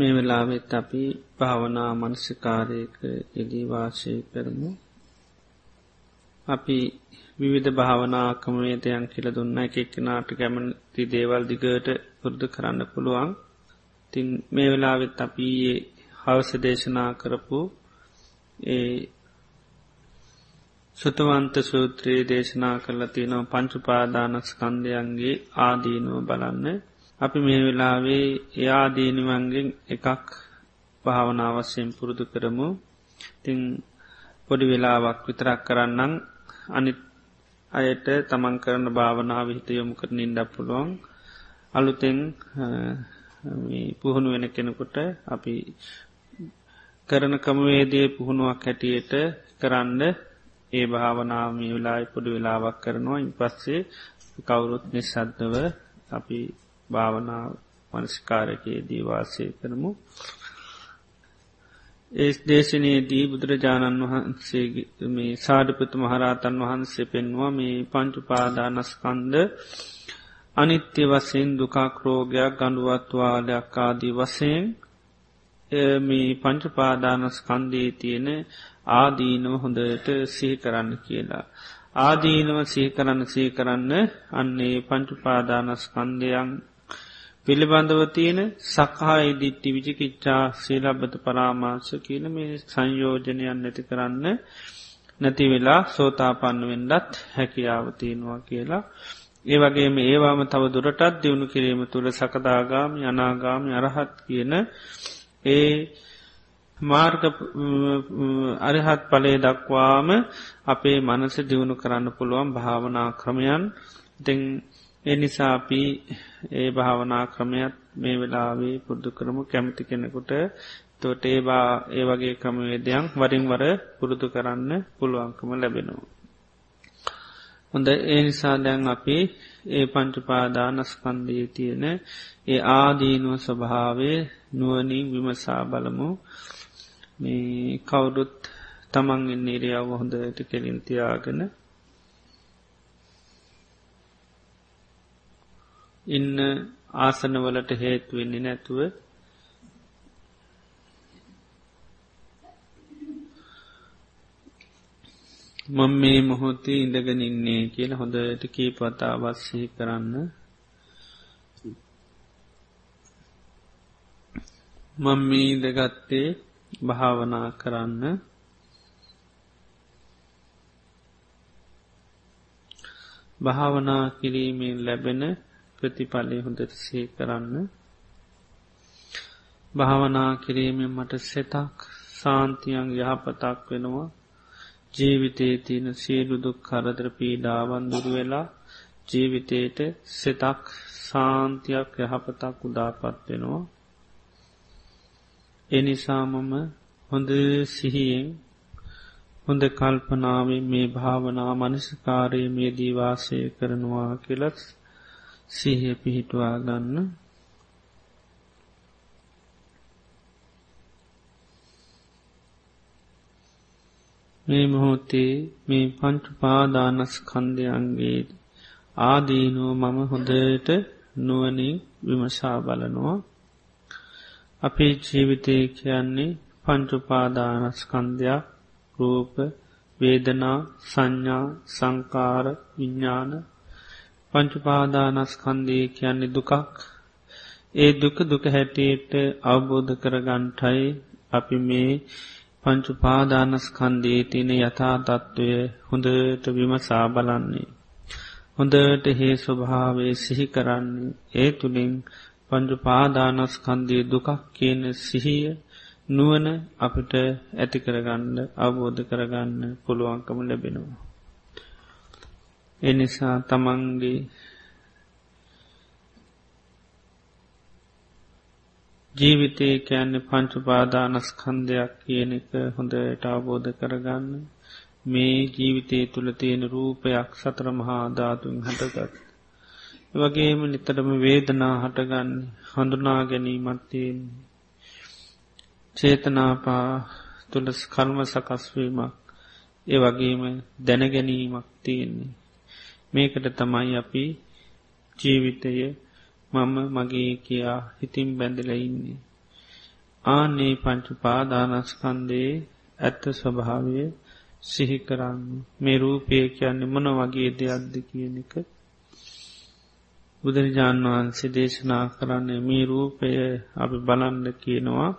මේ වෙලාවෙත් අපි භාවනා මනසිකාරයක එදීවාශය කරමු. අපි විවිධ භාවනාකමේතයන් කියල දුන්න එකක්නාට කැමති දේවල් දිගට පුරුදු කරන්න පුළුවන්. තින් මේ වෙලාවෙත් අපි හවස දේශනා කරපු ඒ සුතවන්ත සූත්‍රයේ දේශනා කරලා තියනව පංචුපාදානස්කන්දයන්ගේ ආදීනුව බලන්න. අපි මේ වෙලාවේ එයාදීනිවන්ගෙන් එකක් භාවනාවස්සයෙන් පුරුදු කරමු. තිං පොඩි වෙලාවක් විතරක් කරන්නම්. අනිත් අයට තමන් කරන භාවනාව හිත යොමු කර නින්ඩ පුළුවන්. අලුතෙන් පුහුණු වෙන කෙනෙකුට අපි කරන කමවේදය පුහුණුවක් හැටියට කරන්න ඒ භාවනාමී වෙලායි පොඩි වෙලාවක් කරනවා. ඉන් පස්සේ කවුරුත් නිසද්දව අපි භාවනා මනස්කාරකයේ දීවාසය කරමු ඒ දේශනයේදී බුදුරජාණන් වහන්සේ මේ සාධපත මහරාතන් වහන්සේ පෙන්වා මේ පංචුපාදානස්කන්ද අනිත්‍ය වසයෙන් දුකාක්‍රෝගයක් ගඩුවත්වාලයක් ආදී වසයෙන් මේ පංචුපාදානස්කන්දී තියෙන ආදීනව හොඳට සිහි කරන්න කියලා. ආදීනව සීකරන්න සීකරන්න අන්නේ පංචුපාදානස්කන්දයන් පිළිබඳව තියෙන සකහා ඉදිට්ටි විචිකිච්චා සීලබ්බත පරාමාශ කියන මේ සංයෝජනයන් නැති කරන්න නැති වෙලා සෝතාපන්න වෙන්ඩත් හැකියාවතියෙනවා කියලා. ඒ වගේම ඒවාම තව දුරටත් දියුණු කිරීම තුළ සකදාගාම යනාගාම අරහත් කියන ඒ මාර්ග අරිහත් පලේ දක්වාම අපේ මනස දියුණු කරන්න පුළුවන් භාවනා ක්‍රමයන් දෙං එනිසාපී ඒ භාවනා ක්‍රමයක් මේ වෙලාවේ පුද්දු කරමු කැමති කෙනෙකුට තොට ඒවා ඒ වගේ ක්‍රමවේදයන් වරින් වර පුරුදු කරන්න පුළුවන්කම ලැබෙනවා. හොඳ ඒ නිසා දැන් අපි ඒ පංචුපාදානස්කන්දයේ තියෙන ඒ ආදීනුව ස්වභාවේ නුවනින් විමසා බලමු මේ කවුරුත් තමන්ගෙන් නිරියාව හොඳට කෙලින්තියාගෙන ඉන්න ආසනවලට හේතුවෙන්නේ නැතුව මං මේ මොහොතේ ඉඳගෙන ඉන්නේ කියල හොඳට කීපතා වස්සහි කරන්න. මං මේ ඉදගත්තේ භාවනා කරන්න. භාවනා කිරීමෙන් ලැබෙන ප්‍රතිඵලය හොඳට සේ කරන්න. භාවනා කිරීමෙන් මට සෙතක් සාන්තියන් යහපතක් වෙනවා. ජීවිතේ තියෙන සියලුදුක් කරදර පීඩාවන් දුරු වෙලා ජීවිතයට සෙතක් සාන්තියක් යහපතක් උදාපත් වෙනවා. එනිසාමම හොඳ සිහියෙන් හොඳ කල්පනාවේ මේ භාවනා මනසිකාරය මේ දීවාසය කරනවා කියලත් සිහිය පිහිටවා ගන්න. මේ මොහොතේ මේ පංචුපාදානස්කන්දයන්ගේ ආදීනුව මම හොඳට නුවනින් විමසා බලනවා. අපේ ජීවිතය කියන්නේ පංචුපාදානස්කන්ධයක් රූප වේදනා සංඥා සංකාර විඤ්ඥාන පංචුපාදානස්කන්දී කියන්නේ දුකක් ඒ දුක දුක හැටියට අවබෝධ කරගන්ටයි අපි මේ පංචුපාදානස්කන්දී තියන යථා තත්ත්වය හොඳට විමසා බලන්නේ. හොඳට හේ ස්වභාවේ සිහි කරන්නේ ඒ තුළින් පංචුපාදානස්කන්දී දුකක් කියන සිහිය නුවන අපිට ඇති කරගන්න අවබෝධ කරගන්න පුළුවන්කම ලැබෙනවා. එනිසා තමන්ගේ ජීවිතය කියන්නේ පංචුපාදානස්කන්දයක් කියන එක හොඳට අවබෝධ කරගන්න මේ ජීවිතය තුළ තියෙන රූපයක් සතර මහා ධාතුන් හටගත්. වගේම නිතරම වේදනා හටගන්න හඳුනා ගැනීමත්තියෙන් චේතනාපා තුළ කර්ම සකස්වීමක් ඒ වගේම දැනගැනීමක් තියෙන්නේ. මේකට තමයි අපි ජීවිතය මම මගේ කියා හිතින් බැඳල ඉන්නේ. ආනේ පංචුපාදානස්කන්දේ ඇත්ත ස්වභාවය සිහි කරන්න. මේ රූපය කියන්නේ මොන වගේ දෙයක්ද කියන එක. බුදුරජාණන් වහන්සේ දේශනා කරන්නේ මේ රූපය අපි බලන්ඩ කියනවා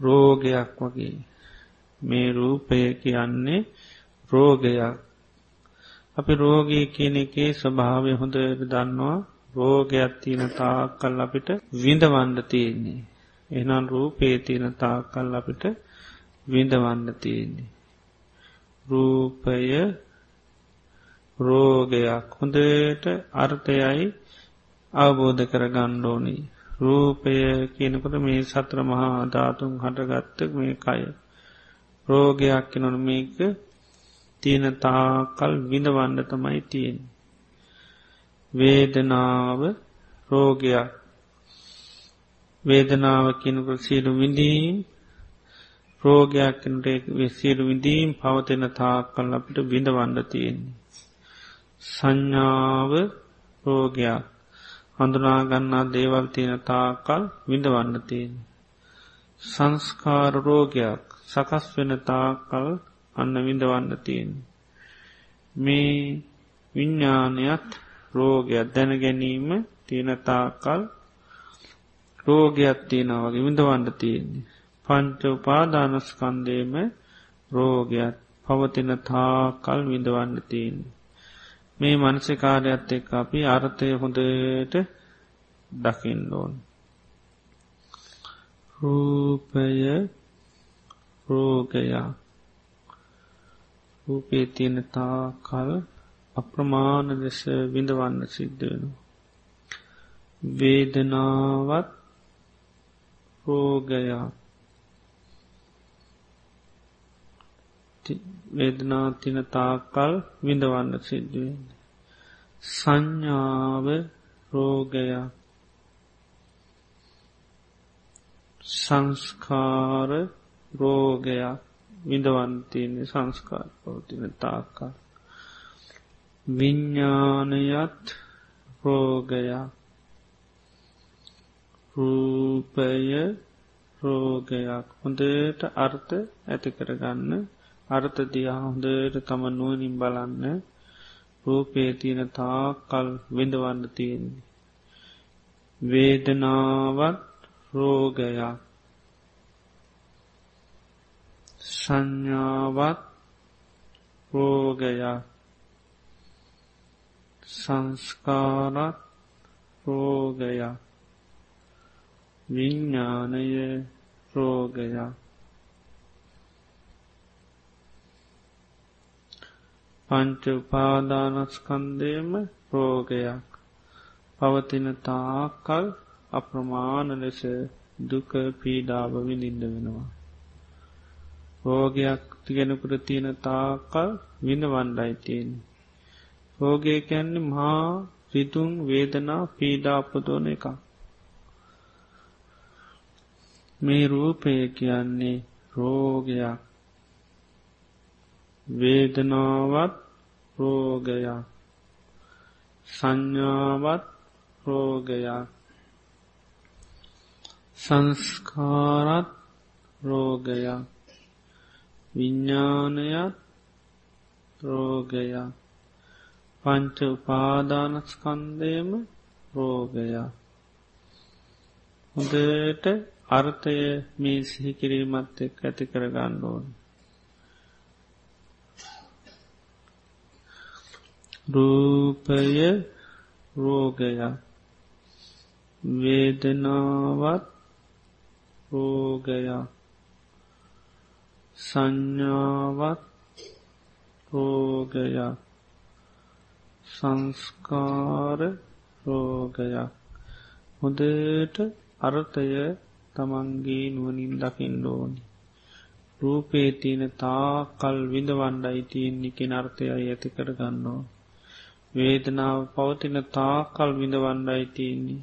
රෝගයක් වගේ. මේ රූපය කියන්නේ රෝගයක්. අපි රෝගී කියන එකේ ස්වභාවය හොඳට දන්නවා. රෝගයක් තියන තාකල් අපිට විඳවන්ඩ තියෙන්නේ. එනම් රූපේ තියන තාකල් අපිට විඳවන්න තියෙන්නේ. රූපය රෝගයක් හොඳට අර්ථයයි අවබෝධ කර ගණ්ඩෝනි රූපය කියනකොට මේ සත්‍ර මහා ධාතුන් හටගත්තක මේ කය. රෝගයක් නොන මේක තියෙන තාකල් විඳවන්න තමයි තියෙන් වේදනාව රෝගයක්. වේදනාව කියනකට සියලු විඳීම් රෝගයක්නට සියලු විඳීම් පවතින තාකල් අපිට විඳවන්න තියෙන්නේ. සංඥාව රෝගයක්. හඳුනාගන්නා දේවල් තියෙන තාකල් විඳවන්න තියෙන. සංස්කාර රෝගයක්. සකස් වෙන තාකල් අන්න විඳවන්න තියෙන. මේ විඤ්ඥානයත් රෝගයක් දැන ගැනීම තියෙනතාකල් රෝගයක් තියෙනවගේ විඳවන්න තියෙන්නේ. පංච උපාදානස්කන්දේම රෝගයක් පවතින තාකල් විඳවන්න තියෙන්නේ. මේ මනසිකාරයත් එක් අපි අර්ථය හොඳට දකිින්ඩෝන් රූපය රෝගයා රූපේ තියෙන තා කල් අප්‍රමාණ දෙස විඳවන්න සිද්ධ වෙන. වේදනාවත් රෝගයා වේදනා තින තාකල් විඳවන්න සිද්ධුවෙන්. සංඥාව රෝගයක් සංස්කාර රෝගයක් විඳවන්තියන්නේ සංස්කාර පවතින තාකා. විඤ්ඥානයත් රෝගයක් රූපය රෝගයක් හොඳට අර්ථ ඇති කරගන්න අර්ථ දියා හොඳට තම නුවනින් බලන්න රූපේ තියෙන තා කල් විඳවන්න තියෙන්නේ. වේදනාවත් රෝගයක් සංඥාවත් රෝගයක්. සංස්කාරත් රෝගයක්. විඤ්ඥානය රෝගයක්. පංච උපාදානස්කන්දයම රෝගයක්. පවතින තාකල් අප්‍රමාණ ලෙස දුක පීඩාව විඳින්ද වෙනවා. රෝගයක් තිගෙනකුට තියෙන තාකල් විඳ වණ්ඩයිතියෙන්. රෝගය කැන්නේ මහා රිතුන් වේදනා පීඩාපදෝන එක. මේ රූපය කියන්නේ රෝගයක් වේදනාවත් රෝගයක් සංඥාවත් රෝගයක් සංස්කාරත් රෝගයක් විඤ්ඥානයත් රෝගයක් පංච උපාදානස්කන්දයම රෝගයක්. හොදට අර්ථය මේ සිහිකිරීමත් එක් ඇති කරගන්න ඕන. රූපය රෝගයක්. වේදනාවත් රෝගයක්. සංඥාවත් රෝගයක්. සංස්කාර රෝගයක්. හොදට අර්ථය තමන්ගේ නුවනින් දකිින් ඕනි. රූපේ තියෙන තා කල් විඳවන්ඩයි තියෙන් එක නර්ථයයි ඇති කරගන්නවා වේදනාව පවතින තාකල් විඳවන්නයි තියන්නේ.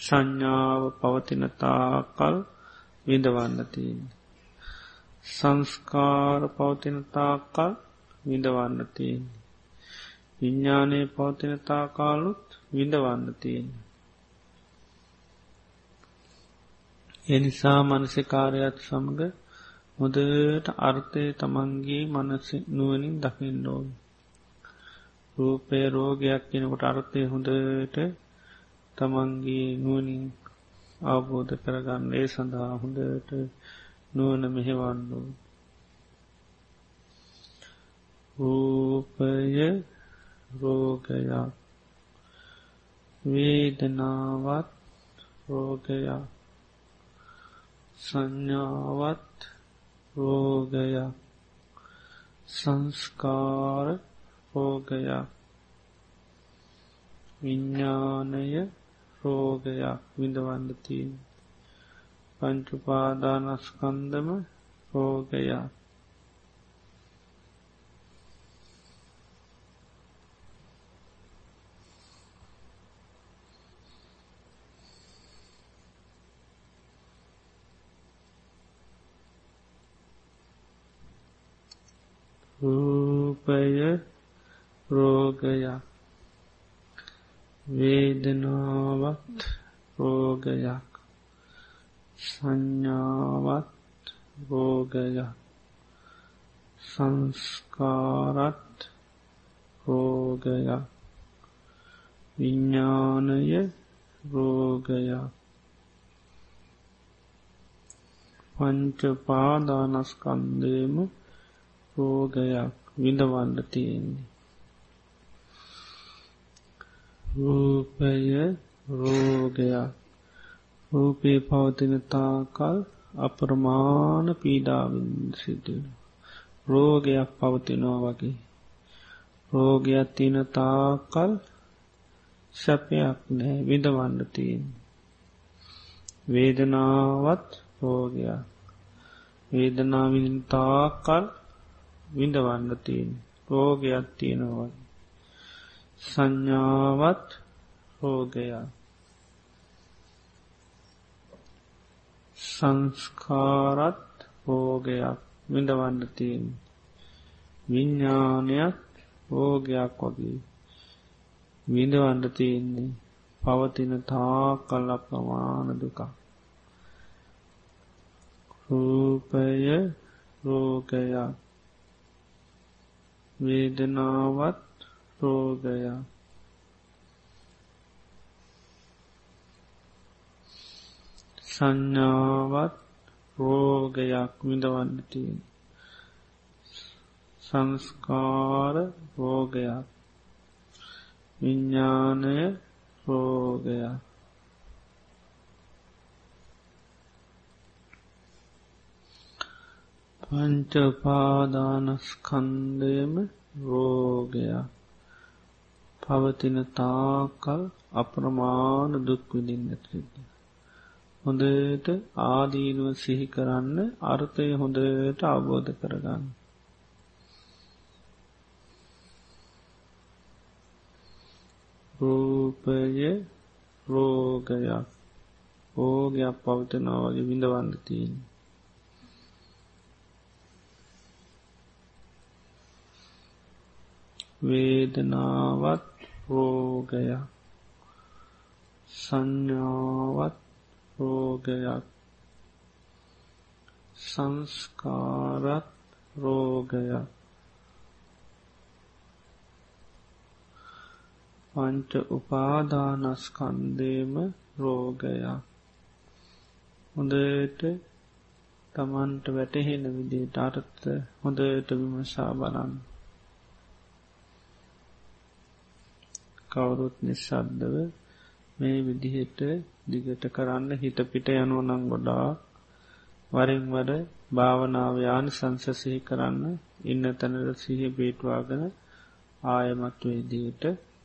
සංඥාව පවතින තාකල් විඳවන්න තියන්න. සංස්කාර පවතින තාකල් විඳවන්න තියන්නේ. විඤ්ඥානය පවතින තාකාලුත් විඳවන්න තියන්නේ. එනිසා මනසිකාරයත් සමඟ හොදට අර්ථය තමන්ගේ මනස නුවනින් දකිින්ඩෝන් රූපය රෝගයක් කෙනකොට අර්ථය හොඳට තමන්ගේ නුවනින් අවබෝධ කරගන්න ඒ සඳහා හොඳට නුවන මෙහෙවන්නු. රූපය රෝගයක් වේදනාවත් රෝගයක් සංඥාවත් රෝගයක් සංස්කාර රෝගයක් විඤ්ඥානය රෝගයක් විඳවන්නතින් පංචුපාදානස්කන්දම රෝගයක්. රූපය රෝගයක්. වේදනාවත් රෝගයක් සංඥාවත් රෝගයක් සංස්කාරත් රෝගයක් විඤ්ඥානය රෝගයක් පංච පාදානස්කන්දේම රෝගයක් විඳවන්න තියෙන්නේ. රූපය රෝගයක් රූපේ පවතින තාකල් අපරමාන පීඩාවන් සිදුවෙන. රෝගයක් පවතිනවා වගේ. රෝගයක් තින තාකල් සැපයක් නෑ විඳවන්න තියෙන්. වේදනාවත් රෝගයක්. වේදනාවින් තාකල් විඳවන්න තියෙන රෝගයක් තියෙනවා සංඥාවත් රෝගයක්. සංස්කාරත් රෝගයක්. විඳවන්න තියෙන විඤ්ඥානයක් රෝගයක් වගේ. විඳවන්න තියෙන්නේ පවතින තා කල්ල ප්‍රමාණ දුකක්. රූපය රෝගයක්. වේදනාවත් රෝගයක් සංඥාවත් රෝගයක් විඳවන්නතියෙන් සංස්කාර රෝගයක් විඤ්ඥානය රෝගයක් පංචපාදානස්කන්දයම රෝගයක් පවතින තාකල් අප්‍රමාණ දුක්විදින්නට සිද්ධ. හොඳට ආදීනුව සිහි කරන්න අර්ථය හොඳට අවබෝධ කරගන්න. රූපය රෝගයක් ඕගයක් පවතනවා වගේ විඳවන්න තියන්නේ. වේදනාවත් රෝගයක්. සංඥාවත් රෝගයක්. සංස්කාරත් රෝගයක්. පංච උපාදානස්කන්දේම රෝගයක්. හොඳට තමන්ට වැටහෙන විදිට අර්ථ හොඳට විමසා බලන්න. කවුරුත් නිශ්ශද්දව මේ විදිහට දිගට කරන්න හිත පිට යනුවනං ගොඩා වරින් වඩ භාවනාවයාන සංසසහි කරන්න ඉන්න තැනට සිහ බේටවාගෙන ආයමත් වේදියට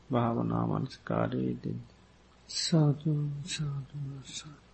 භාවනාමන්ස්කාරයේදෙන් සාධ සාධ සාධ